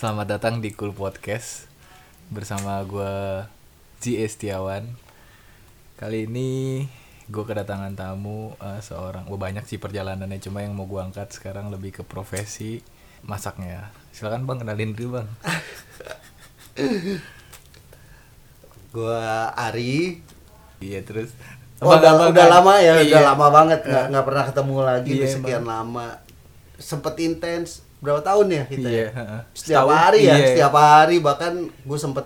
Selamat datang di Cool Podcast bersama gue Ji Estiawan. Kali ini gue kedatangan tamu eh, seorang, gue banyak sih perjalanannya, cuma yang mau gue angkat sekarang lebih ke profesi masaknya. Silakan bang kenalin dulu bang. Gua Ari. Iya terus. Oh, udah, Abang-abang udah kan? lama ya, udah Iya. lama banget nggak nggak pernah ketemu lagi Iya, udah sekian lama. Sempet intens berapa tahun ya kita? Iya. ya? Setiap Setahun, hari ya, iya. setiap hari bahkan gue sempet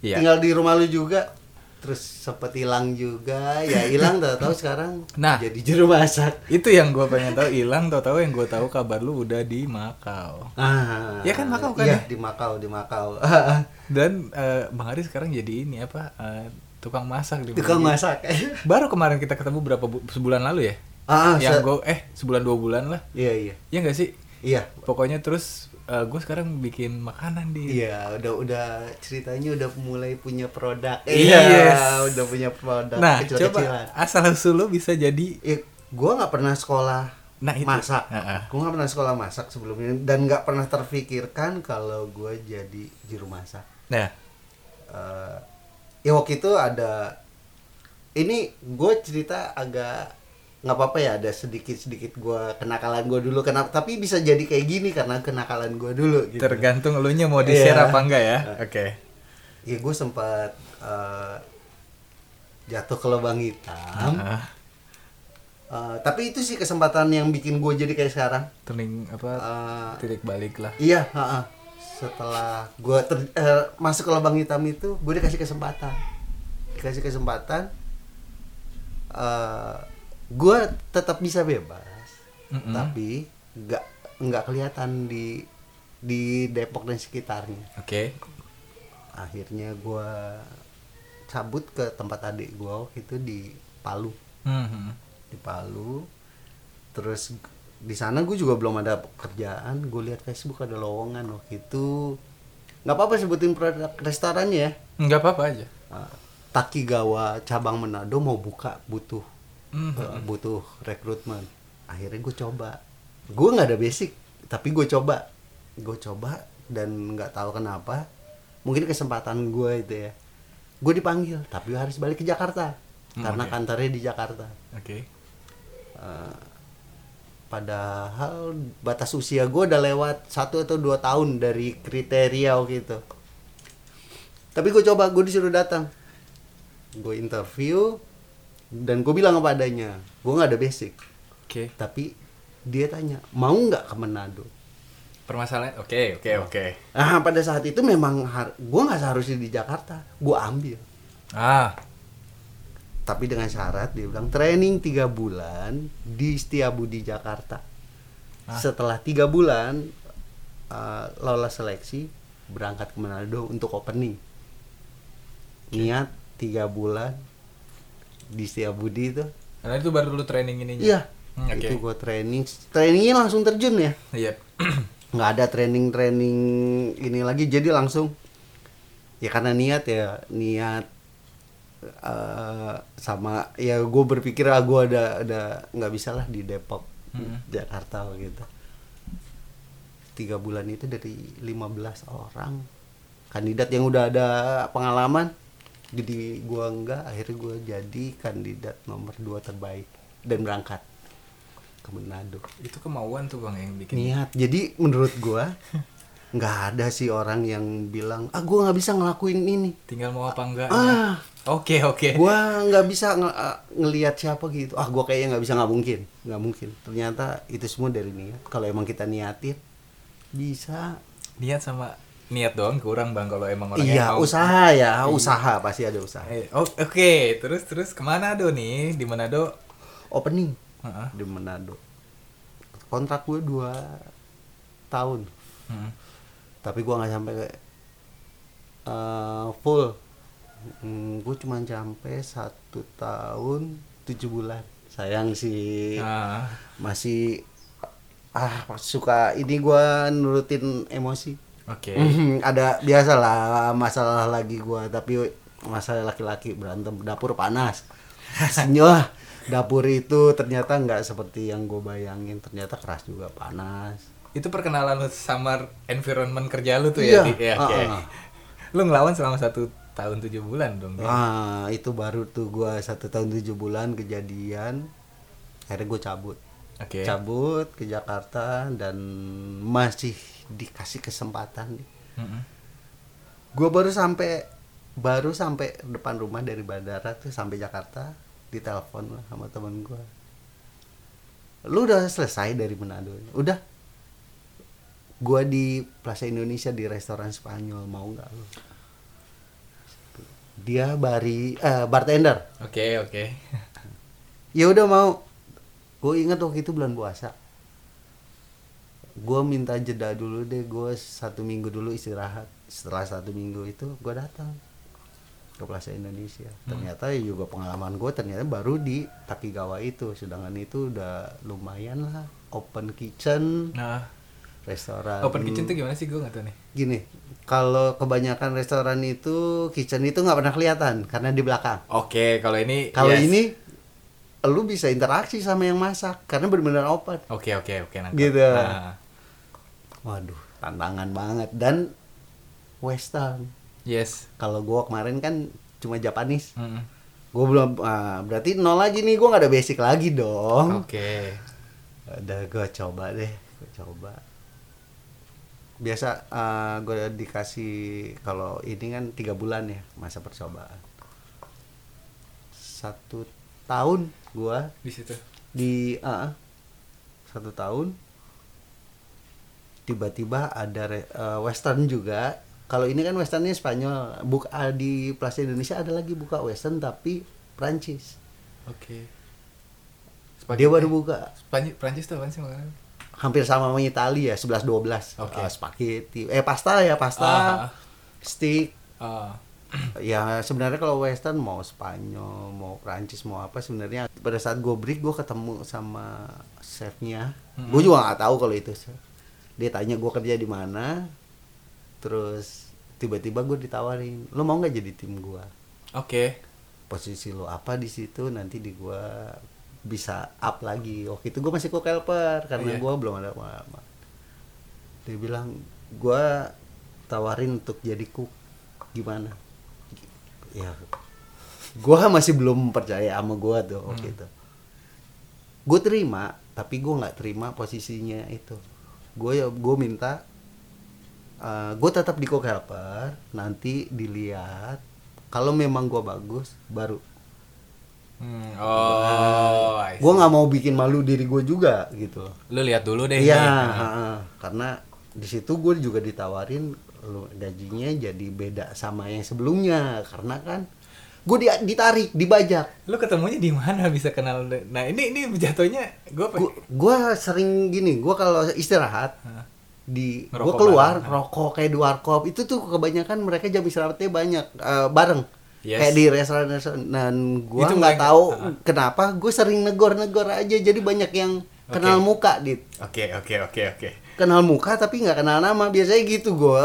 Iya. tinggal di rumah lu juga. Terus sempet hilang juga, ya hilang tahu-tahu sekarang Nah. jadi juru masak. Itu yang gue pengen tahu hilang, tahu-tahu yang gue tahu kabar lu udah di Makau. Ah, Iya kan Makau kan Iya, ya? di Makau, di Makau. Dan eh, Bang Ari sekarang jadi ini apa? eh, tukang masak di Tukang Bali. masak. Baru kemarin kita ketemu berapa bu- sebulan lalu ya? ah, yang gue eh sebulan dua bulan lah. Iya, iya. Ya nggak sih? Iya. Pokoknya terus gue sekarang bikin makanan di. Iya, udah udah ceritanya udah mulai punya produk. Yes. Iya, udah punya produk Nah, kecil-kecilan. coba asal usul lu bisa jadi. Eh, gua nggak pernah sekolah Nah, itu. masak. Heeh. Gua nggak pernah sekolah masak sebelumnya dan nggak pernah terfikirkan kalau gua jadi juru masak. Nah, Eh, ya waktu itu ada ini gue cerita agak nggak apa-apa ya ada sedikit-sedikit gua kenakalan gua dulu kenapa tapi bisa jadi kayak gini karena kenakalan gua dulu gitu. tergantung lu nya mau di share Iya. apa enggak ya? Oke. ya gue sempat eh, jatuh ke lubang hitam Ah, Eh, tapi itu sih kesempatan yang bikin gue jadi kayak sekarang turning apa? Eh, titik balik lah. iya ha-ha. setelah gue masuk ke lubang hitam itu gue dikasih kesempatan dikasih kesempatan eh gue tetap bisa bebas Mm-mm. tapi nggak nggak kelihatan di di Depok dan sekitarnya Oke. akhirnya gua cabut ke tempat adik waktu itu di Palu Mhm. di Palu terus di sana gue juga belum ada pekerjaan gue lihat Facebook ada lowongan waktu itu nggak apa-apa sebutin produk restorannya ya Nggak apa-apa aja. Ah, Takigawa cabang Manado mau buka butuh Mhm. eh, butuh rekrutmen. Akhirnya gue coba. Gue nggak ada basic tapi gue coba. Gue coba dan nggak tahu kenapa. Mungkin kesempatan gue itu ya. Gue dipanggil tapi harus balik ke Jakarta. Hmm, karena oke. kantornya di Jakarta. Oke. Eh, padahal batas usia gue udah lewat satu atau dua tahun dari kriteria waktu itu. Tapi gue coba gue disuruh datang. Gue interview dan gue bilang apa adanya. Gue nggak ada basic. Oke. tapi dia tanya mau nggak ke Manado? Permasalahan. Oke, oke, oke. nah pada saat itu memang gue nggak seharusnya di Jakarta. Gue ambil. Ah, tapi dengan syarat dia bilang training tiga bulan di Setiabudi Jakarta. Ah. setelah tiga bulan uh, lolos seleksi berangkat ke Manado untuk opening. Niat tiga bulan di Setiabudi itu karena itu baru dulu training ininya. iya Hmm, Oke. itu gua training trainingnya langsung terjun ya Iya. nggak ada training training ini lagi jadi langsung ya karena niat ya niat eh, sama ya gue berpikir ah gue ada ada nggak bisa lah di Depok Mm-mm. Jakarta gitu tiga bulan itu dari 15 orang kandidat yang udah ada pengalaman jadi gua enggak akhirnya gua jadi kandidat nomor dua terbaik dan berangkat ke Manado. Itu kemauan tuh bang yang bikin. niat. Jadi menurut gua nggak ada sih orang yang bilang ah gua nggak bisa ngelakuin ini. Tinggal mau apa enggak. ah. Oke, oke. gua nggak bisa nge- ah, ngelihat siapa gitu. Ah gua kayaknya nggak bisa nggak mungkin. Nggak mungkin. Ternyata itu semua dari niat. Kalau emang kita niatin bisa. Niat sama niat doang kurang bang kalau emang orangnya iya mau. usaha ya usaha pasti ada usaha Eh, oh, Oke, terus terus ke mana do nih? Di Manado? opening Heeh. di Manado kontrak gue dua tahun Hmm. tapi gua nggak sampai eh, full hmm, gue cuma sampai satu tahun tujuh bulan sayang sih Ah, masih ah suka ini gua nurutin emosi Oke. Mhm, ada biasa lah masalah lagi gua tapi masalah laki-laki berantem dapur panas Wah, dapur itu ternyata nggak seperti yang gue bayangin ternyata keras juga panas itu perkenalan lu sama environment kerja lu tuh Iya, ya? Di- ya, oke. ah, ah. Lu ngelawan selama satu tahun tujuh bulan dong. Ah, itu baru tuh gua satu tahun tujuh bulan kejadian. Akhirnya gue cabut. Oke. Cabut ke Jakarta dan masih dikasih kesempatan. Mm-mm. Gue baru sampai baru sampai depan rumah dari bandara tuh sampai Jakarta ditelepon lah sama temen gue. Lu udah selesai dari Manado? Udah. Gua di Plaza Indonesia di restoran Spanyol mau nggak lu? Dia bari eh, bartender. Oke, oke. Ya udah mau. Gue ingat waktu itu bulan puasa. Gue minta jeda dulu deh. Gue satu minggu dulu istirahat. Setelah satu minggu itu gue datang ke Plaza Indonesia. Ternyata ya juga pengalaman gue ternyata baru di Takigawa itu. Sedangkan itu udah lumayan lah. Open kitchen, Nah, restoran. open kitchen tuh gimana sih? Gue nggak tahu nih. Gini, kalau kebanyakan restoran itu kitchen itu nggak pernah kelihatan karena di belakang. Oke, kalau ini Kalau yes. ini lu bisa interaksi sama yang masak karena benar-benar open. Oke, oke, oke. nangkep. Gitu. Nah, Waduh, tantangan banget dan western. yes. Kalau gua kemarin kan cuma Japanese. Mm-mm. Gua belum ah, berarti nol lagi nih, gua nggak ada basic lagi dong. Oke. Udah gua coba deh, gua coba. Biasa ah, gua dikasih kalau ini kan tiga bulan ya masa percobaan. Satu tahun gua Di situ. di ah, satu tahun tiba-tiba ada re- eh, western juga. Kalau ini kan westernnya Spanyol. Buka ah, di Plaza Indonesia ada lagi buka western tapi Prancis. Oke. dia baru buka. Spanyol, Prancis tuh apa sih makanan? hampir sama sama Italia 11 12 Oke. Eh, spaghetti. Eh pasta ya pasta. Ah. steak. Ah, ya sebenarnya kalau western mau Spanyol mau Prancis mau apa sebenarnya pada saat gue break gue ketemu sama chefnya. Gue juga nggak tahu kalau itu chef. Dia tanya gue kerja di mana? Terus tiba-tiba gue ditawarin lo mau nggak jadi tim gue Oke. posisi lo apa di situ? Nanti di gue bisa up lagi. Waktu itu gue masih cook helper karena Iya. gue belum ada pengalaman dia bilang gue tawarin untuk jadi cook. Gimana? Ya gue masih belum percaya sama gue tuh waktu itu. Gue terima tapi gue nggak terima posisinya itu gue ya gue minta gue tetap di cook helper nanti dilihat kalau memang gue bagus baru Hmm, oh, see. gue nggak mau bikin malu diri gue juga gitu Lu lihat dulu deh. iya ha-ha. karena di situ gue juga ditawarin gajinya jadi beda sama yang sebelumnya karena kan gue ditarik dibajak Lu ketemunya di mana bisa kenal? Nah, ini ini jatuhnya gue gue sering gini gue kalau istirahat di gue keluar bareng. rokok kayak di warkop itu tuh kebanyakan mereka jam istirahatnya banyak eh, bareng Yes. kayak di restoran-restoran dan gue nggak tahu Ah. kenapa gue sering negor-negor aja jadi banyak yang kenal Oke. muka dit Oke, oke, oke, oke. kenal muka tapi nggak kenal nama biasanya gitu gue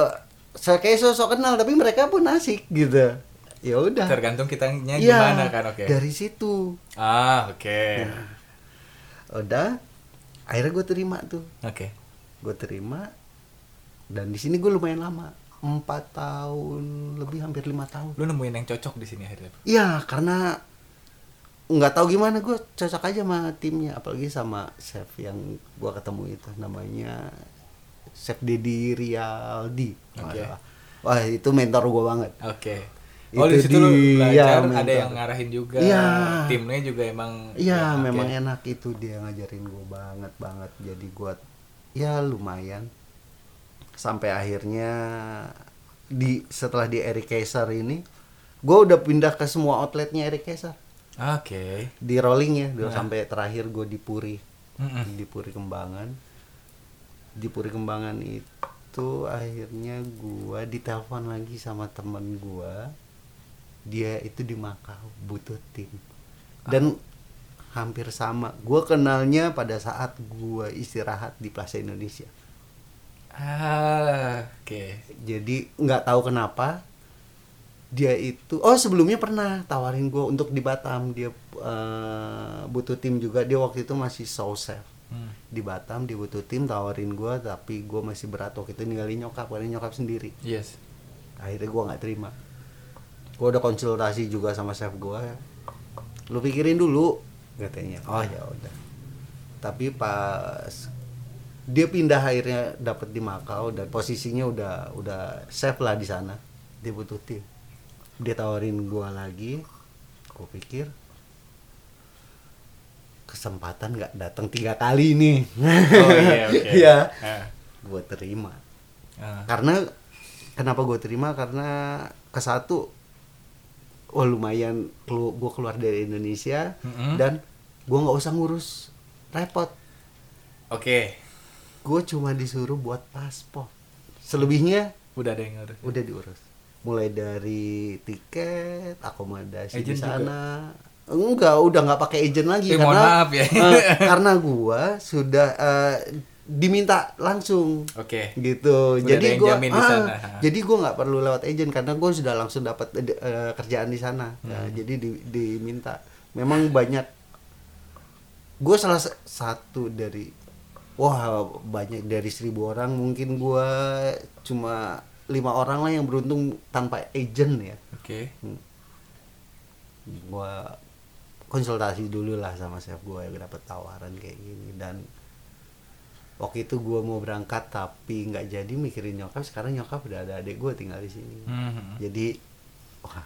saya kayak sosok kenal tapi mereka pun asik gitu ya udah Tergantung kitanya Iya, gimana kan, oke. dari situ Ah, oke. udah akhirnya gue terima tuh Oke. gue terima dan di sini gue lumayan lama empat tahun lebih hampir lima tahun Lu nemuin yang cocok di sini akhirnya. Iya karena nggak tahu gimana gue cocok aja sama timnya apalagi sama chef yang gue ketemu itu namanya chef Dedi Rialdi Oke. wah itu mentor gue banget Oke. Oh, di Itu situ lu belajar, ada mentor. yang ngarahin juga. Iya. Timnya juga emang Iya ya, memang enak itu dia ngajarin gue banget banget jadi gue ya lumayan sampai akhirnya di setelah di Eric Kaiser ini gue udah pindah ke semua outletnya Eric Kaiser Oke. di rolling ya Nah. sampai terakhir gue di Puri Mm-mm. di Puri Kembangan di Puri Kembangan itu akhirnya gue ditelepon lagi sama temen gue dia itu di Makau butuh tim. Dan hampir sama. Gue kenalnya pada saat gue istirahat di Plaza Indonesia. Ah, oke. jadi nggak tahu kenapa dia itu oh sebelumnya pernah tawarin gue untuk di Batam. Dia eh, butuh tim juga. Dia waktu itu masih chef Hmm. di Batam di butuh tim tawarin gue tapi gue masih berat waktu itu ninggalin nyokap karena nyokap sendiri. Yes. akhirnya gue nggak terima gue udah konsultasi juga sama chef gue lu pikirin dulu katanya. Oh ya udah. Tapi pas dia pindah akhirnya dapat di Makau dan posisinya udah udah chef lah di sana. Dia butuh tim. Dia tawarin gue lagi. Gue pikir kesempatan nggak datang tiga kali nih. Oh iya oke. Iya. Ah. gue terima. Ah. karena kenapa gue terima? Karena ke satu wah lumayan kelu gue keluar dari Indonesia Mm-mm. dan gue nggak usah ngurus repot Oke. gue cuma disuruh buat paspor selebihnya Udah ada yang ngurus. udah diurus mulai dari tiket akomodasi di Agent juga? sana enggak udah nggak pakai agent lagi Eh, mohon karena maaf ya. eh, karena gue sudah eh, diminta langsung Oke. gitu Udah jadi yang gua jamin di ah, sana. jadi gua nggak perlu lewat agent karena gua sudah langsung dapat eh, kerjaan di sana Hmm. Nah, jadi di- diminta memang banyak gua salah sa- satu dari wah banyak dari seribu orang mungkin gua cuma lima orang lah yang beruntung tanpa agent ya Oke. gua konsultasi dulu lah sama chef gua yang dapat tawaran kayak gini dan waktu itu gua mau berangkat tapi nggak jadi mikirin nyokap sekarang nyokap udah ada adik gua tinggal di sini Mhm. jadi wah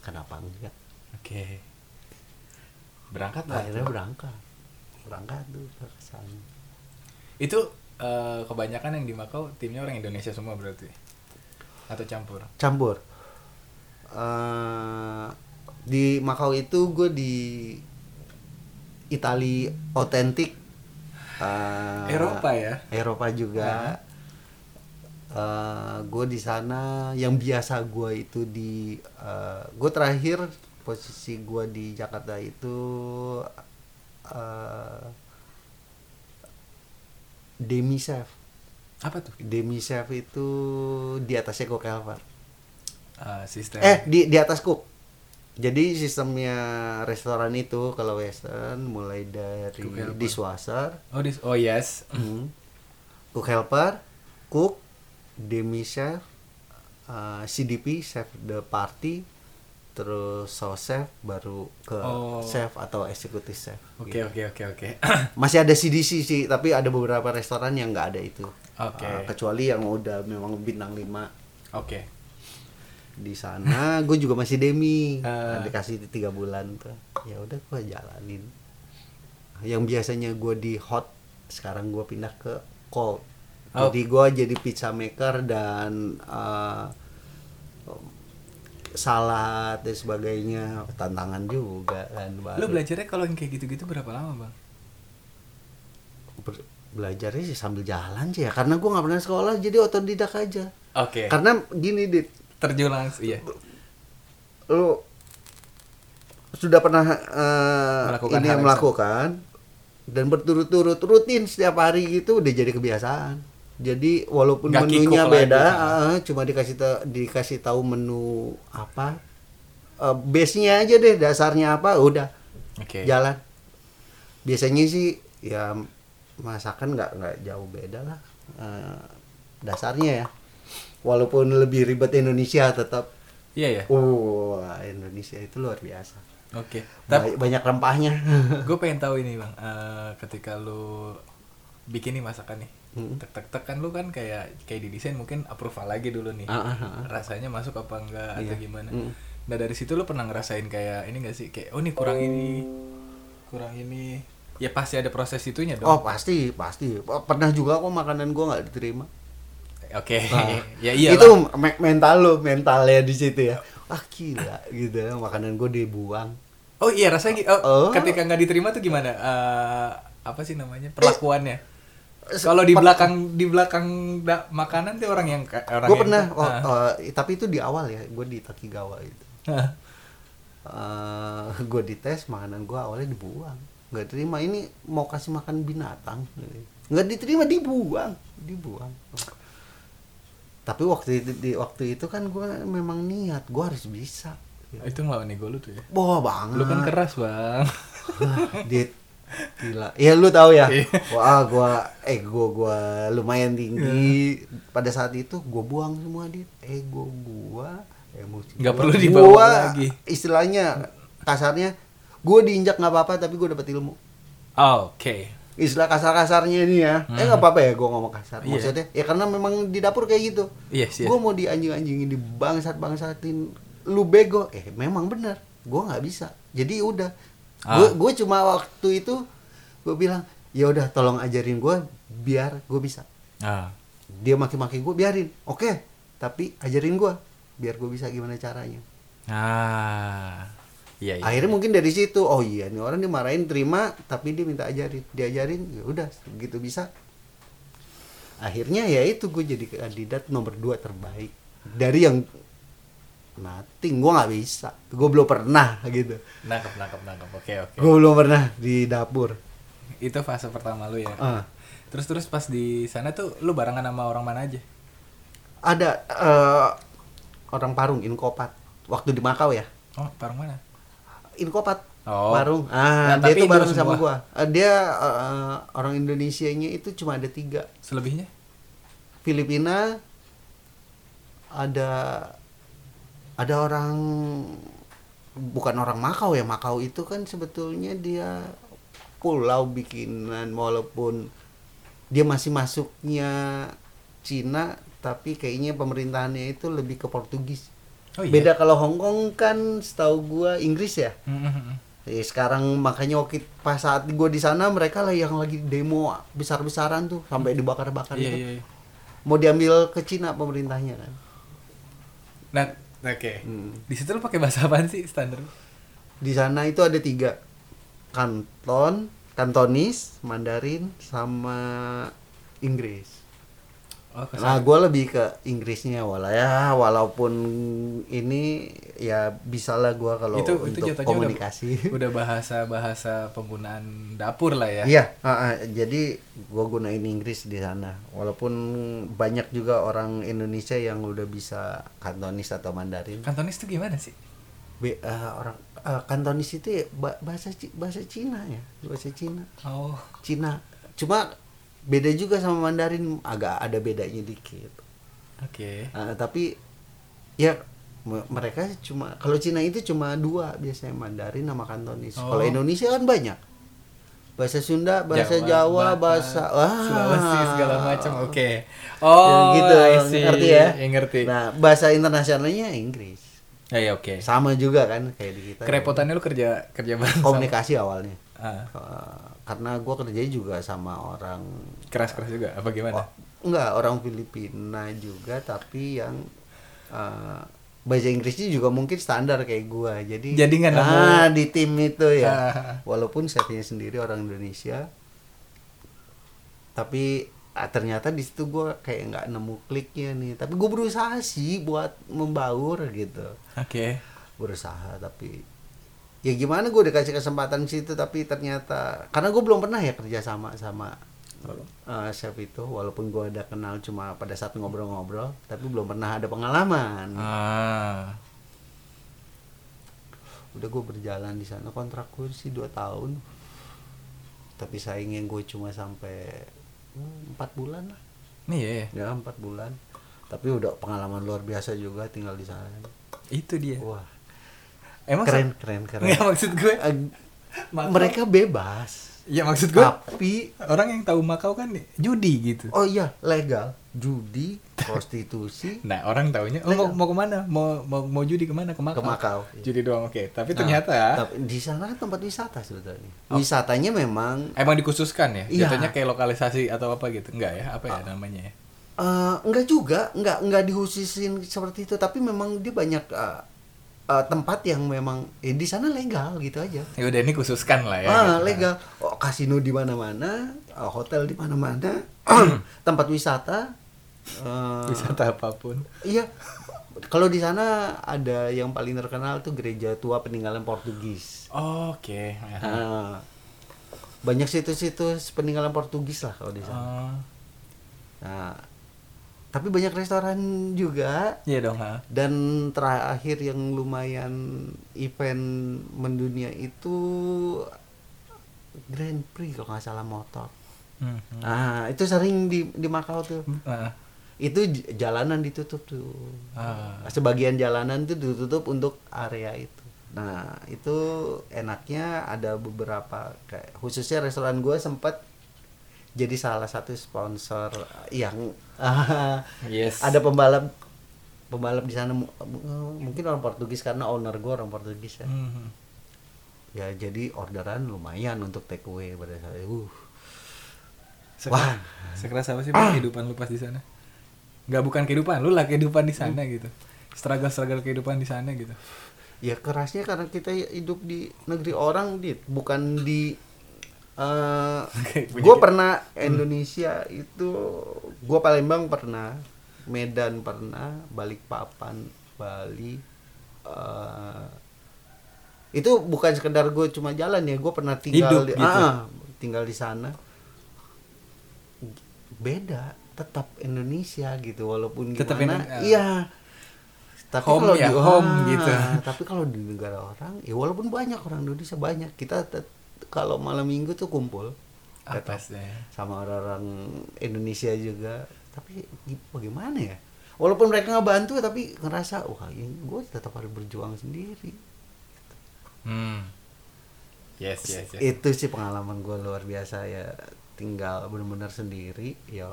kenapa enggak Oke. Berangkat lah. akhirnya berangkat berangkat tuh ke sana Itu eh, kebanyakan yang di Makau timnya orang Indonesia semua berarti. Atau campur. campur Eh, di Makau itu gue di Itali otentik Eh, Eropa ya. Eropa juga. gue di sana yang biasa gue itu di gue terakhir posisi gue di Jakarta itu eh, demi chef. Apa tuh? Demi chef itu di atasnya cook helper. Eh, sistem. Eh di di atas cook. Jadi sistemnya restoran itu kalau western mulai dari dishwasher, Oh, dis oh yes. Hmm. cook helper, cook, demi chef, uh, CDP chef the party, terus sauce chef baru ke Oh. chef atau executive chef. Oke gitu. oke oke oke. Masih ada CDC sih, tapi ada beberapa restoran yang nggak ada itu. Oke. Uh, kecuali yang udah memang bintang 5 Oke. Di sana gue juga masih demi Ah. dikasih tiga bulan tuh ya udah gue jalanin yang biasanya gue di hot sekarang gue pindah ke cold Oh. jadi gue jadi pizza maker dan uh, salad dan sebagainya tantangan juga kan Lu baru. belajarnya kalau yang kayak gitu-gitu berapa lama, Bang? Ber- belajarnya sih sambil jalan sih ya karena gue nggak pernah sekolah jadi otodidak aja Oke. karena gini dit Terjun langsung iya. lu sudah pernah eh, Melakukan ini yang melakukan dan berturut-turut rutin setiap hari gitu udah jadi kebiasaan. Jadi walaupun Nggak menunya beda, lagi. eh, cuma dikasih ta- dikasih tahu menu apa, eh, base-nya aja deh dasarnya apa, udah Oke. jalan. Biasanya sih ya masakan nggak nggak jauh beda lah eh, dasarnya ya. Walaupun lebih ribet Indonesia tetap Iya ya. Wah, Indonesia itu luar biasa. Oke. Tapi Ba- banyak rempahnya. gue pengen tahu ini bang, Eh, ketika lu bikin nih masakan nih, Hmm. tek tek tek kan lu kan kayak kayak di desain mungkin approval lagi dulu nih, ah, ah. rasanya masuk apa enggak atau Iya. gimana. Hmm. Nah dari situ lu pernah ngerasain kayak ini gak sih kayak oh ini kurang ini, kurang ini, ya pasti ada proses itunya dong. Oh pasti pasti. Pernah juga kok makanan gua nggak diterima. Oke, Nah, ya iya Itu me- mental lo, mentalnya di situ ya. Wah gila gitu. Makanan gua dibuang. Oh iya rasanya oh, Oh. ketika nggak diterima tuh gimana? Eh, apa sih namanya perlakuannya? Kalau di belakang di belakang da- makanan tuh orang yang orang Gue yang- pernah. Oh, Ah. eh, tapi itu di awal ya. Gue di Takigawa itu. Hah. eh gue dites makanan gue awalnya dibuang nggak terima ini mau kasih makan binatang nggak diterima dibuang dibuang tapi waktu itu di waktu itu kan gue memang niat gue harus bisa itu ngelawan ego lu tuh ya. wah banget Lu kan keras bang. Dit Gila. Ya lu tahu ya. Iya. Wah, gua eh gua gua lumayan tinggi. Pada saat itu gua buang semua di ego gua, emosi. Nggak gua. perlu dibawa Gua, lagi. Istilahnya kasarnya gua diinjak nggak apa-apa tapi gua dapat ilmu. Oke. Istilah kasar-kasarnya ini ya. Eh nggak apa-apa ya gua ngomong kasar. Hmm. Iya. Maksudnya ya karena memang di dapur kayak gitu. Yes, yes. Gua mau dianjing-anjingin, dibangsat-bangsatin. Lu bego. Eh memang benar. Gua nggak bisa. Jadi udah. Ah. Gue gue cuma waktu itu gue bilang ya udah tolong ajarin gue biar gue bisa. Ah. Dia maki-maki gue biarin. Oke. Tapi ajarin gue biar gue bisa gimana caranya. Ah. Iya, iya. Akhirnya mungkin dari situ oh iya nih orang dimarahin terima tapi dia minta ajarin diajarin ya udah gitu bisa. Akhirnya ya itu gue jadi kandidat nomor dua terbaik dari yang nothing gue nggak bisa gue belum pernah gitu Nangkep, nangkep, nangkep. Oke, oke. gue belum pernah di dapur Itu fase pertama lu ya. Ah. Terus terus pas di sana tuh lu barengan sama orang mana aja? ada eh, orang Parung Inkopat waktu di Makau ya Oh, parang mana? Inkopat. Oh. Parung ah Nah, dia itu bareng sama gua. Eh, dia eh, orang Indonesianya itu cuma ada tiga. Selebihnya? Filipina ada ada orang bukan orang Makau ya. Makau itu kan sebetulnya dia pulau bikinan walaupun dia masih masuknya Cina tapi kayaknya pemerintahannya itu lebih ke Portugis Oh iya. beda kalau Hong Kong kan setahu gua Inggris ya Mhm. Eh, sekarang makanya waktu pas saat gue di sana mereka lah yang lagi demo besar-besaran tuh sampai dibakar-bakar Iya, itu iya. iya. mau diambil ke Cina pemerintahnya kan Nah, oke. Hmm. Di situ lu pakai bahasa apaan sih standar? di sana itu ada tiga Kanton Kantonis Mandarin sama Inggris Oh, nah gue lebih ke Inggrisnya wala ya walaupun ini ya bisa lah gue kalau itu itu untuk komunikasi udah, udah bahasa bahasa penggunaan dapur lah ya. Iya, ah, ah, jadi gue gunain Inggris di sana. Walaupun banyak juga orang Indonesia yang udah bisa Kantonis atau Mandarin. Kantonis tuh gimana sih? Be- ah, orang ah, Kantonis itu ya ba- bahasa bahasa Cina ya, bahasa Cina. Oh, Cina. Cuma beda juga sama Mandarin, agak ada bedanya dikit. oke. Ah, tapi ya me- mereka cuma kalau Cina itu cuma dua biasanya Mandarin sama Kantonis. Oh. Kalau Indonesia kan banyak. Bahasa Sunda, bahasa Jawa, Batak, bahasa wah, Sulawesi segala macam. Oke. Oh, Ya, gitu, I see. ngerti ya? Ya, ngerti. Nah, bahasa internasionalnya Inggris. Ya, ya, oke. Sama juga kan kayak di kita. Kerepotannya lu kerja kerja bareng sama- komunikasi awalnya. Eh, karena gua kerjanya juga sama orang keras-keras juga apa gimana? oh, enggak orang Filipina juga tapi yang eh, bahasa Inggrisnya juga mungkin standar kayak gua. Jadi Jadi nggak ah, di tim itu ya. Ah. Walaupun chefnya sendiri orang Indonesia tapi ah, ternyata di situ gua kayak nggak nemu kliknya nih. Tapi gue berusaha sih buat membaur gitu. Oke. berusaha tapi ya gimana gue dikasih kesempatan di situ tapi ternyata karena gue belum pernah ya kerja sama sama uh, chef itu. Walaupun gue ada kenal cuma pada saat ngobrol-ngobrol tapi belum pernah ada pengalaman. Ah. udah gue berjalan di sana kontrak gue sih dua tahun. Tapi saingnya gue cuma sampai hmm, empat bulan lah. Nih ya, ya empat bulan. Tapi udah pengalaman luar biasa juga tinggal di sana. Itu dia. wah Emang keren keren keren Nggak, maksud gue. Makau- mereka bebas Ya maksud gue tapi orang yang tahu Makau kan judi gitu. oh iya legal judi prostitusi Nah orang taunya oh, mau mau ke mana? Mau mau mau judi ke mana? Ke Makau. Ke Makau, iya. Judi doang oke. Tapi Nah, ternyata tapi di sana kan tempat wisata sebetulnya wisatanya memang emang dikhususkan ya. Iya. Jatuhnya kayak lokalisasi atau apa gitu. Enggak ya? Apa ya namanya ya? eh, enggak juga enggak enggak dihususin seperti itu tapi memang dia banyak eh, eh, tempat yang memang eh, di sana legal gitu aja Ya udah ini khususkan lah ya. ah gitu. legal oh, kasino di mana-mana eh, hotel di mana-mana tempat wisata eh, Wisata apa pun. Iya. Kalau di sana ada yang paling terkenal tuh gereja tua peninggalan Portugis. Oke. Ah, banyak situs-situs peninggalan Portugis lah kalau di sana. Oh, Nah, tapi banyak restoran juga Iya dong, ha. dan terakhir yang lumayan event mendunia itu Grand Prix kalau nggak salah motor Hmm, hmm. ah itu sering di di Makau tuh Ah, itu jalanan ditutup tuh ah. sebagian jalanan tuh ditutup untuk area itu nah itu enaknya ada beberapa kayak khususnya restoran gue sempat jadi salah satu sponsor yang Yes. ada pembalap pembalap di sana mu- mu- mungkin orang Portugis karena owner gue orang Portugis ya Hmm, hmm. ya jadi orderan lumayan untuk take away pada saat itu uh Wah. sekeras apa sih Bang, kehidupan lu pas di sana? Nggak bukan kehidupan, lu lah kehidupan di sana gitu. Struggle-struggle kehidupan di sana gitu. ya kerasnya karena kita hidup di negeri orang dit bukan di eh punya gue pernah Indonesia itu gue Palembang pernah Medan pernah Balikpapan Bali eh itu bukan sekedar gue cuma jalan ya gue pernah tinggal Hidup di gitu. ah, tinggal di sana. Beda tetap Indonesia gitu walaupun Tetap gimana Indo- iya. Tapi Home kalau ya, di home ah, gitu. tapi kalau di negara orang ya walaupun banyak orang Indonesia banyak. Kita tet- kalau malam minggu tuh kumpul sih? sama orang-orang Indonesia juga tapi bagaimana ya walaupun mereka nggak bantu tapi ngerasa wah ini gue tetap harus berjuang sendiri Hmm. Yes, yes, yes. itu sih pengalaman gue luar biasa ya tinggal benar-benar sendiri ya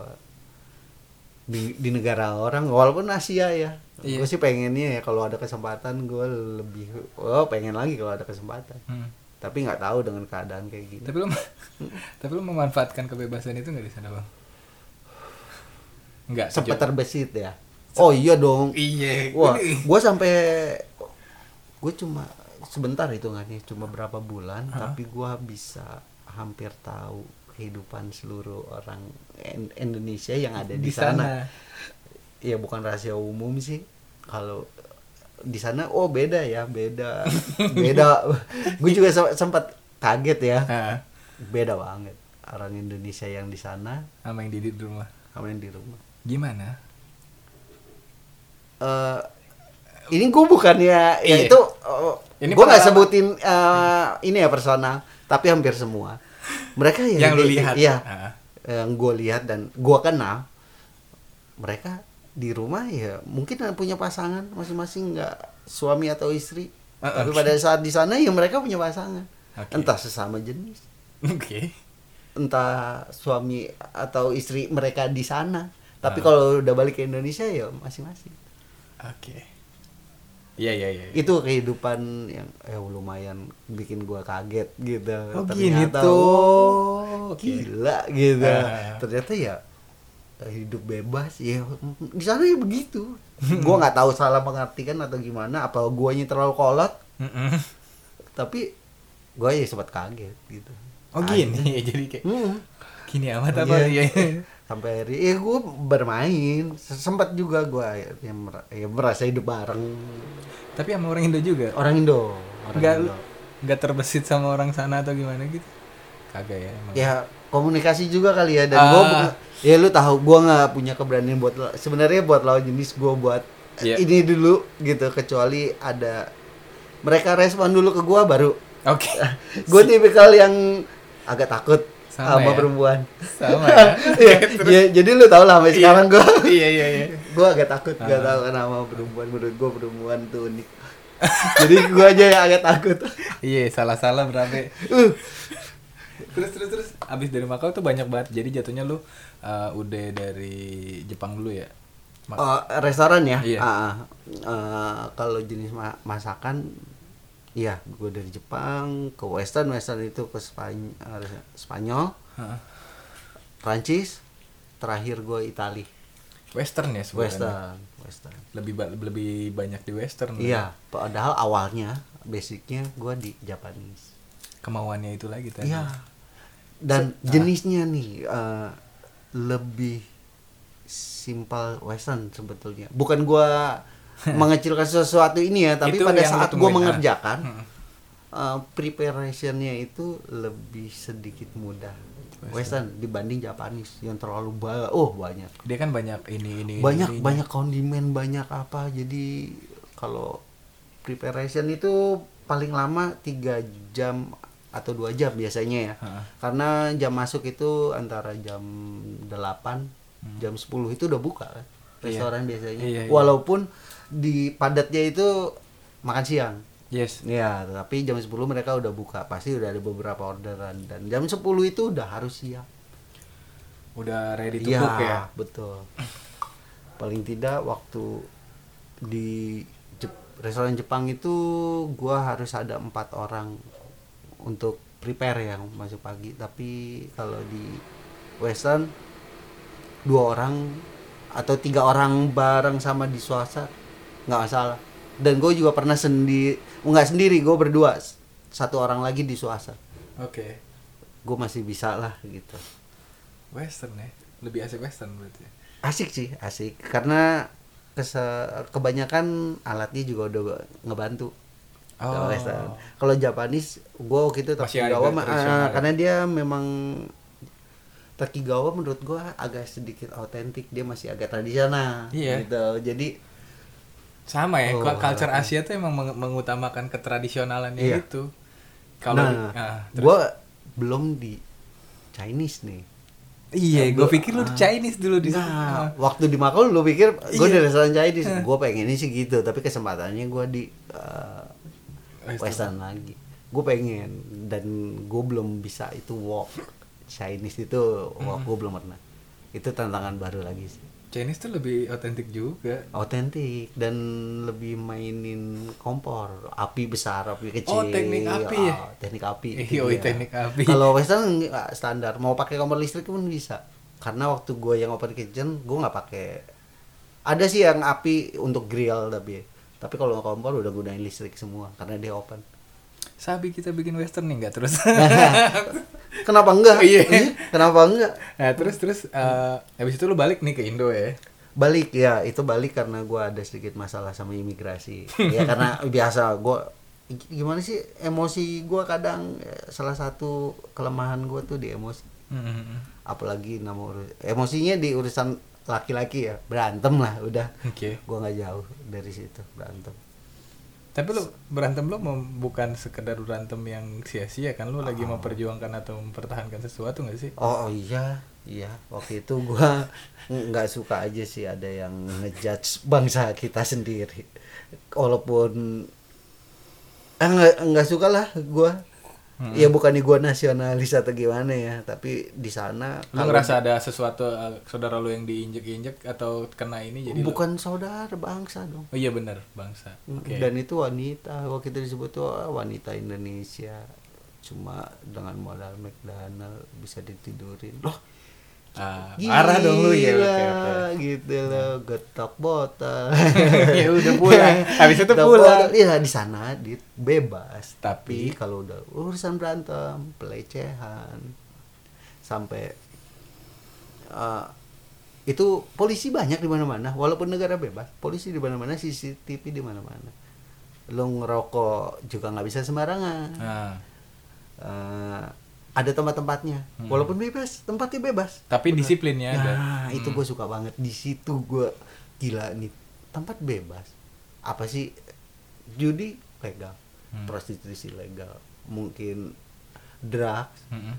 di, di negara orang walaupun Asia ya Iya. gue sih pengennya ya kalau ada kesempatan gue lebih oh pengen lagi kalau ada kesempatan Hmm. Tapi nggak tahu dengan keadaan kayak gini Tapi lu tapi lu memanfaatkan kebebasan itu nggak di sana, Bang? Enggak. sempat terbesit ya oh iya dong Iya. wah gue sampai gue cuma sebentar hitungannya cuma berapa bulan Hah? tapi gue bisa hampir tahu kehidupan seluruh orang In- Indonesia yang ada di, Di sana. sana. ya bukan rahasia umum sih kalau di sana oh beda ya beda beda gue juga se- sempat kaget ya beda banget orang Indonesia yang di sana sama yang di di rumah. sama yang di rumah Gimana? eh ini gue bukannya ya Iya. itu Ini gue nggak sebutin eh, ini ya personal tapi hampir semua mereka ya yang lu di- lihat. iya Ah. yang gue lihat dan gue kenal mereka di rumah ya mungkin punya pasangan masing-masing nggak suami atau istri Ah, tapi oke. pada saat di sana ya mereka punya pasangan Oke. entah sesama jenis Oke. entah suami atau istri mereka di sana tapi Ah. kalau udah balik ke Indonesia ya masing-masing Oke. Iya, iya, iya. itu kehidupan yang eh lumayan bikin gua kaget gitu Oh, gini Ternyata, tuh. oh, Oke. gila gitu Ah. ternyata ya hidup bebas ya di sana ya begitu gua nggak tahu salah mengartikan atau gimana apa guanya terlalu kolot Mm-mm. tapi gua ya sempat kaget gitu Oh gini, jadi kayak Hmm. gini amat apa ya? sampai hari eh gue bermain sempat juga gua ya, ya merasa hidup bareng Tapi sama orang Indo juga. orang Indo orang Enggak Indo. enggak terbesit sama orang sana atau gimana gitu. Kagak ya emang. ya komunikasi juga kali ya dan Ah. gua bukan ya lu tahu gua nggak punya keberanian buat sebenarnya buat lawan jenis gua buat Iya. ini dulu gitu kecuali ada mereka respon dulu ke gua baru Oke. gue tipikal yang agak takut Sama sama, ya? perempuan Sama ya. ya, ya, jadi lu tau lah sampai Iya. sekarang gua iya, iya, iya. gua agak takut gak Ah. tahu kenapa perempuan menurut gua perempuan tuh unik jadi gua aja yang agak takut Iya, salah-salah berapa. uh, terus terus terus abis dari Makau tuh banyak banget. Jadi jatuhnya lu uh, udah dari Jepang dulu ya. Oh, restoran ya? Iya. Ah. Eh, kalau jenis ma- masakan, iya, gue dari Jepang ke Western, Western itu ke Spany- eh, Spanyol, Heeh. Prancis, terakhir gue Itali. Western ya sebenarnya. Western, Western. Lebih ba- lebih banyak di Western. Iya, padahal awalnya, basicnya gue di Japanese. Kemauannya itu lagi tadi. Iya. Dan Se- ah. jenisnya nih eh, lebih simpel Western sebetulnya. Bukan gua mengecilkan sesuatu ini ya, tapi Itu pada saat gua temuin, ah. mengerjakan Hmm. eh, preparationnya itu lebih sedikit mudah. Western. Western, dibanding Japanese yang terlalu banyak. Oh banyak, Dia kan banyak ini ini. banyak ininya. banyak kondimen, banyak apa. Jadi kalau preparation itu paling lama tiga jam atau dua jam biasanya ya. Karena jam masuk itu antara jam 8 jam 10 itu udah buka kan restoran biasanya. Iya, iya. walaupun di padatnya itu makan siang. Yes. ya tapi jam 10 mereka udah buka. Pasti udah ada beberapa orderan. Dan jam 10 itu udah harus siap. Udah ready to Iya, cook ya. betul. Paling tidak waktu di Jep- restoran Jepang itu gua harus ada empat orang untuk prepare yang masuk pagi. Tapi kalau di Western dua orang atau tiga orang bareng sama di swasta nggak masalah. Dan gue juga pernah sendiri, nggak sendiri, gue berdua, satu orang lagi di swasta. Oke. Gue masih bisa lah gitu. Western ya. Lebih asik western berarti. asik sih asik karena kebanyakan alatnya juga udah ngebantu Oh. Kalau Western. kalau Japanese gue waktu itu Masih Takigawa mah, ah, ya? karena dia memang Takigawa menurut gue agak sedikit autentik dia masih agak tradisional Iya. gitu jadi Sama ya, Oh. culture Asia tuh emang meng- mengutamakan ketradisionalannya Iya. itu. Kalau nah, ah, terus- gue belum di Chinese nih iya, gue gua- pikir lu Chinese dulu di sana. Nah, waktu di Makau lu pikir gue Iya. di restoran Chinese, gue pengennya sih gitu, tapi kesempatannya gue di uh, Western. Western lagi. Gue pengen dan gue belum bisa itu walk Chinese itu walk gue belum pernah. Itu tantangan baru lagi sih. Chinese tuh lebih otentik juga. Autentik dan lebih mainin kompor, api besar, api kecil. Oh, teknik api ya? Ah, teknik api. Dia. teknik api. Kalau Western standar, mau pakai kompor listrik pun bisa. Karena waktu gue yang open kitchen, gue nggak pakai. Ada sih yang api untuk grill tapi, tapi kalau kompor udah gunain listrik semua karena dia open. Sabi kita bikin western nih nggak terus. Kenapa enggak? Iya. Ih, Kenapa enggak? nah terus terus eh habis itu lu balik nih ke Indo ya. Balik ya, itu balik karena gue ada sedikit masalah sama imigrasi. ya karena biasa gue gimana sih emosi gue kadang eh, salah satu kelemahan gue tuh di emosi. Hmm. Apalagi nama urus emosinya di urusan laki-laki ya berantem lah udah. Oke. Gue nggak jauh dari situ berantem. Tapi lu berantem lu mem- bukan sekedar berantem yang sia-sia kan lu lagi memperjuangkan atau mempertahankan sesuatu nggak sih? Oh, oh iya, iya. Waktu itu gua nggak suka aja sih ada yang ngejudge bangsa kita sendiri. Walaupun eh, nggak nggak suka lah gua. Hmm. Ya bukannya gua nasionalis atau gimana ya, tapi di sana Lu kalau- ngerasa ada sesuatu eh, saudara lu yang diinjek-injek atau kena ini jadi lu- bukan saudara bangsa dong. Oh iya benar, bangsa. Oke. Dan itu wanita, waktu itu disebut tuh ah, wanita Indonesia. Cuma dengan modal McDonald bisa ditidurin. Loh, Ah, marah dong lu ya. Gila, Oke, oke. gitu loh getok botol ya udah pulang. Habis itu pulang. iya di sana di bebas Tapi- tapi kalau udah urusan berantem pelecehan sampai eh, itu polisi banyak di mana-mana walaupun negara bebas polisi di mana-mana CCTV di mana-mana lo ngerokok juga nggak bisa sembarangan Nah, Eh, ada tempat-tempatnya walaupun bebas tempatnya bebas tapi disiplinnya ada. Nah, itu gue suka banget. Di situ gue gila nih. Tempat bebas. Apa sih? Judi legal, Hmm. prostitusi legal, mungkin drugs Mm-mm.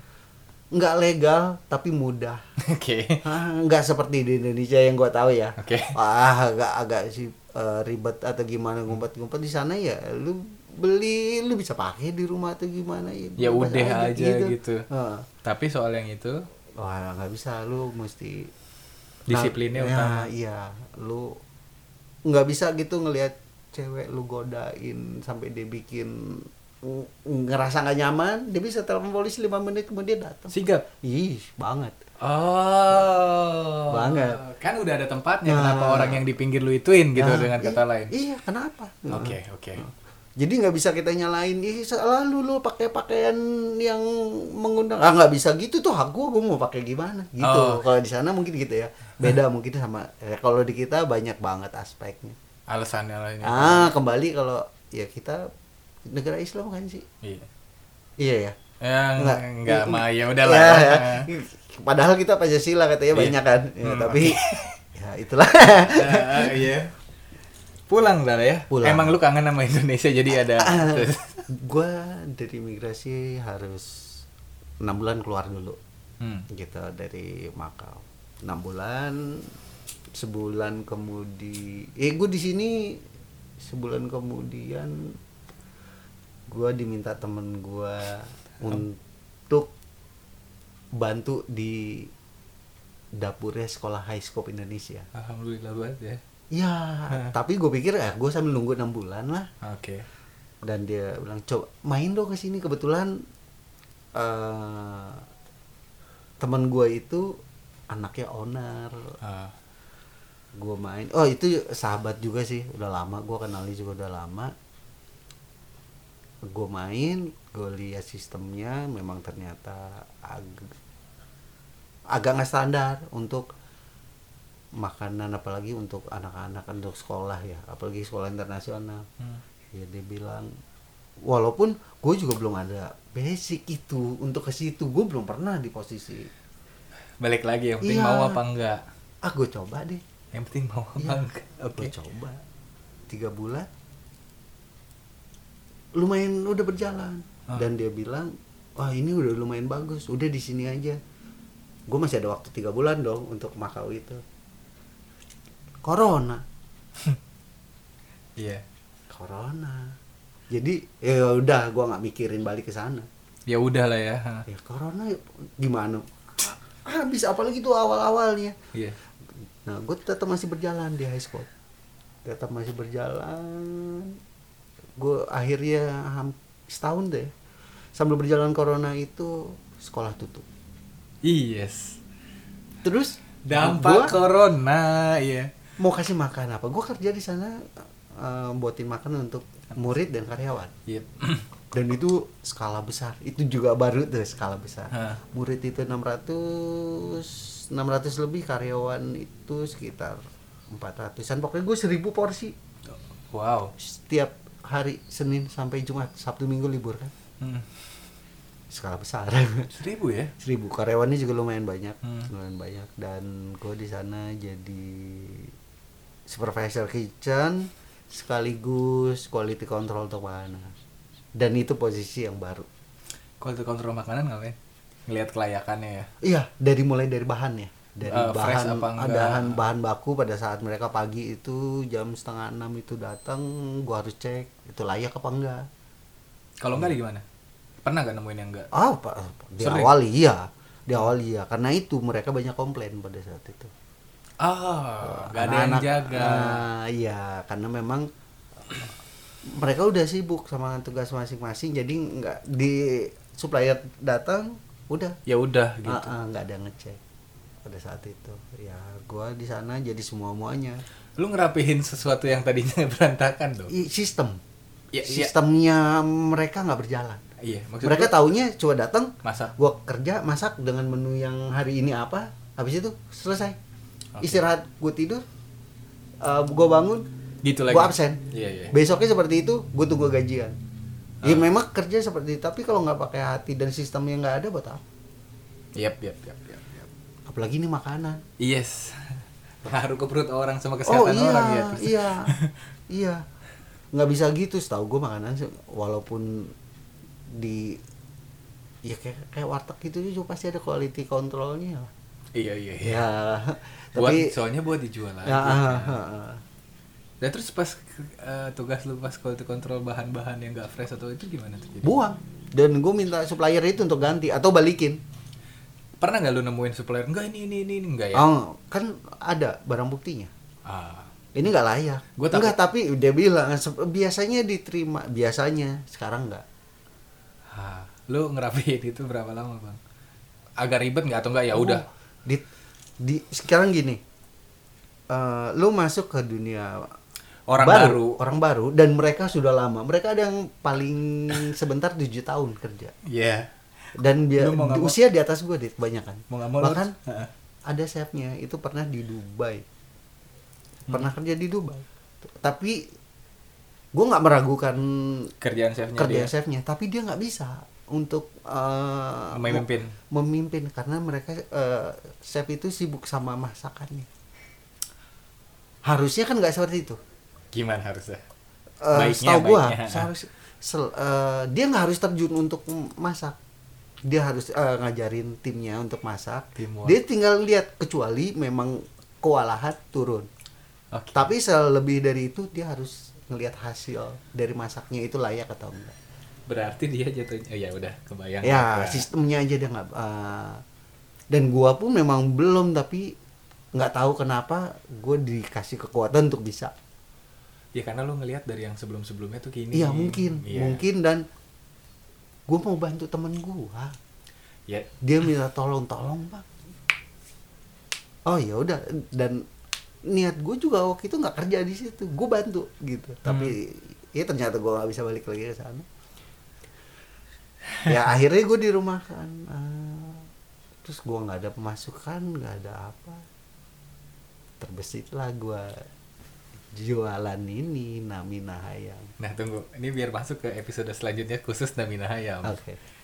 nggak legal tapi mudah. Oke. Ah, nggak seperti di Indonesia yang gue tahu ya. Oke. Wah, agak agak sih eh, ribet atau gimana ngumpet-ngumpet di sana ya. Lu beli, lu bisa pakai di rumah atau gimana Ya bebas udah aja gitu. Heeh. Tapi soal yang itu Wah nggak bisa lu mesti Disiplinnya Nah, utama. ya, iya lu nggak bisa gitu ngelihat cewek lu godain sampai dia bikin ng- ngerasa nggak nyaman dia bisa telepon polisi lima menit kemudian datang sigap. ih banget Oh. Banget. Kan udah ada tempatnya Nah. kenapa orang yang di pinggir lu ituin gitu Nah, dengan kata lain. iya kenapa Oke, oke. Jadi nggak bisa kita nyalain ih selalu lu pakai pakaian yang mengundang ah nggak bisa gitu tuh hak gua gua mau pakai gimana gitu Oh. kalau di sana mungkin gitu ya beda mungkin sama eh, kalau di kita banyak banget aspeknya Alasannya lainnya. Ah, kembali kalau ya kita negara Islam kan sih. Iya. Iya ya. Yang Enggak. enggak mah ya udahlah. Ya, ya. Padahal kita Pancasila katanya Iya. banyak kan. Ya, Hmm, tapi ya itulah. Ah, iya. Pulang dah ya. Pulang. Emang lu kangen sama Indonesia jadi ada gua dari imigrasi harus enam bulan keluar dulu Hmm. gitu dari Makau enam bulan sebulan kemudi eh gue di sini sebulan kemudian gua diminta temen gua untuk bantu di dapurnya sekolah high scope Indonesia Alhamdulillah banget ya. Ya tapi gue pikir ya gue sambil nunggu enam bulan lah. Oke. dan dia bilang coba main dong ke sini. Kebetulan eh teman gue itu anaknya owner. Ah, gue main. Oh itu sahabat juga sih udah lama gue kenali juga udah lama. Gue main gue lihat sistemnya memang ternyata ag- agak nggak standar untuk makanan apalagi untuk anak-anak untuk sekolah ya apalagi sekolah internasional hmm. ya dia bilang walaupun gue juga belum ada basic itu untuk ke situ gue belum pernah di posisi Balik lagi yang penting Iya. mau apa enggak. ah gue coba deh Yang penting mau apa Iya, enggak. Oke. gue coba tiga bulan lumayan udah berjalan Ah. dan dia bilang wah ini udah lumayan bagus udah di sini aja gue masih ada waktu tiga bulan dong untuk Makau itu corona Iya. corona jadi ya udah gue nggak mikirin balik ke sana Ya udah lah ya. Ya corona gimana habis apalagi tuh awal-awalnya Iya. Nah, gue tetap masih berjalan di high school. Tetap masih berjalan. Gue akhirnya setahun deh. Sambil berjalan corona itu sekolah tutup. Yes. Terus Dampak gua corona, iya. Mau kasih makan apa? Gue kerja di sana eh, buatin makan untuk murid dan karyawan. Iya. Dan itu skala besar. Itu juga baru tuh skala besar. Hah. Murid itu 600 600 lebih karyawan itu sekitar 400-an. Pokoknya gue 1000 porsi. Wow. setiap hari Senin sampai Jumat Sabtu Minggu libur kan Hmm. skala besar Seribu ya? seribu karyawannya juga lumayan banyak Hmm. lumayan banyak dan gue di sana jadi supervisor kitchen sekaligus quality control untuk makanan dan itu posisi yang baru Quality control makanan ngapain? Ngelihat kelayakannya ya. iya dari mulai dari bahannya dari Eh, fresh bahan bahan bahan baku pada saat mereka pagi itu jam setengah enam itu datang gua harus cek itu layak apa enggak Kalau enggak gimana? Pernah gak nemuin yang enggak? Ah, Pak, di Sering? awal iya, di awal iya. Karena itu mereka banyak komplain pada saat itu. Ah, gak ada yang jaga. ah, iya, karena memang mereka udah sibuk sama tugas masing-masing, jadi nggak di supplier datang, udah Ya udah gitu. ah, nggak ada ngecek pada saat itu. Ya, gua di sana jadi semua muanya. Lu ngerapihin sesuatu yang tadinya berantakan dong. I- sistem, Ya, iya. sistemnya mereka nggak berjalan. Iya, maksud mereka taunya cuma datang masak. gua kerja masak dengan menu yang hari ini apa habis itu selesai Oke. istirahat gue tidur uh, gue bangun Gitu lagi. gue absen Iya, iya. besoknya seperti itu gue tunggu gajian ya Ah. memang kerja seperti itu tapi kalau nggak pakai hati dan sistemnya nggak ada buat apa Yap, yap, yap, yap, yap. apalagi ini makanan Yes. Pengaruh ke perut orang sama oh kesehatan iya orang ya. terus. iya iya nggak bisa gitu setahu gue makanan sih, walaupun di ya kayak kayak warteg gitu juga pasti ada quality controlnya lah. Iya, iya, iya. ya Buat, tapi soalnya buat dijual lagi. ya, ah, ah, ah. Dan terus pas eh, tugas lu pas quality control bahan-bahan yang gak fresh atau itu gimana tuh? jadi? buang dan gue minta supplier itu untuk ganti atau balikin Pernah nggak lu nemuin supplier? Enggak ini ini ini, enggak ya? oh, kan ada barang buktinya Ah. ini nggak layak Gua takut- enggak tapi dia bilang "Sep- biasanya diterima biasanya sekarang nggak Ah, lu ngerapiin itu berapa lama, Bang? Agak ribet nggak atau enggak ya udah. Oh, di di sekarang gini. Eh, lu masuk ke dunia Orang baru. orang baru dan mereka sudah lama. Mereka ada yang paling sebentar tujuh tahun kerja. Iya. dan dia di usia di atas gue deh kebanyakan Mau bahkan ada chefnya itu pernah di Dubai. Hmm. pernah kerja di Dubai. Tapi gue nggak meragukan kerjaan chefnya kerja dia. chefnya tapi dia nggak bisa untuk eh, memimpin. memimpin karena mereka eh, chef itu sibuk sama masakannya harusnya kan nggak seperti itu Gimana harusnya? Eh, Baiknya, setahu gua seharus sel- eh, dia nggak harus terjun untuk masak dia harus eh, ngajarin timnya untuk masak Teamwork. dia tinggal lihat kecuali memang kewalahan turun Oke. tapi selebih dari itu dia harus ngelihat hasil dari masaknya itu layak atau enggak Berarti dia jatuhnya oh ya udah kebayang. ya Gua. sistemnya aja dia nggak eh, dan gua pun memang belum tapi nggak tahu kenapa gue dikasih kekuatan untuk bisa Ya karena lu ngelihat dari yang sebelum-sebelumnya tuh gini. iya mungkin Iya. mungkin dan gue mau bantu temen gua Ya dia minta tolong tolong bang oh ya udah dan niat gue juga waktu itu nggak kerja di situ gue bantu gitu tapi ya ternyata gue nggak bisa balik lagi ke sana ya akhirnya gue di rumah kan Ah, terus gue nggak ada pemasukan nggak ada apa. Terbesitlah gue jualan ini Namina Hayam. Nah tunggu, ini biar masuk ke episode selanjutnya khusus Namina Hayam. oke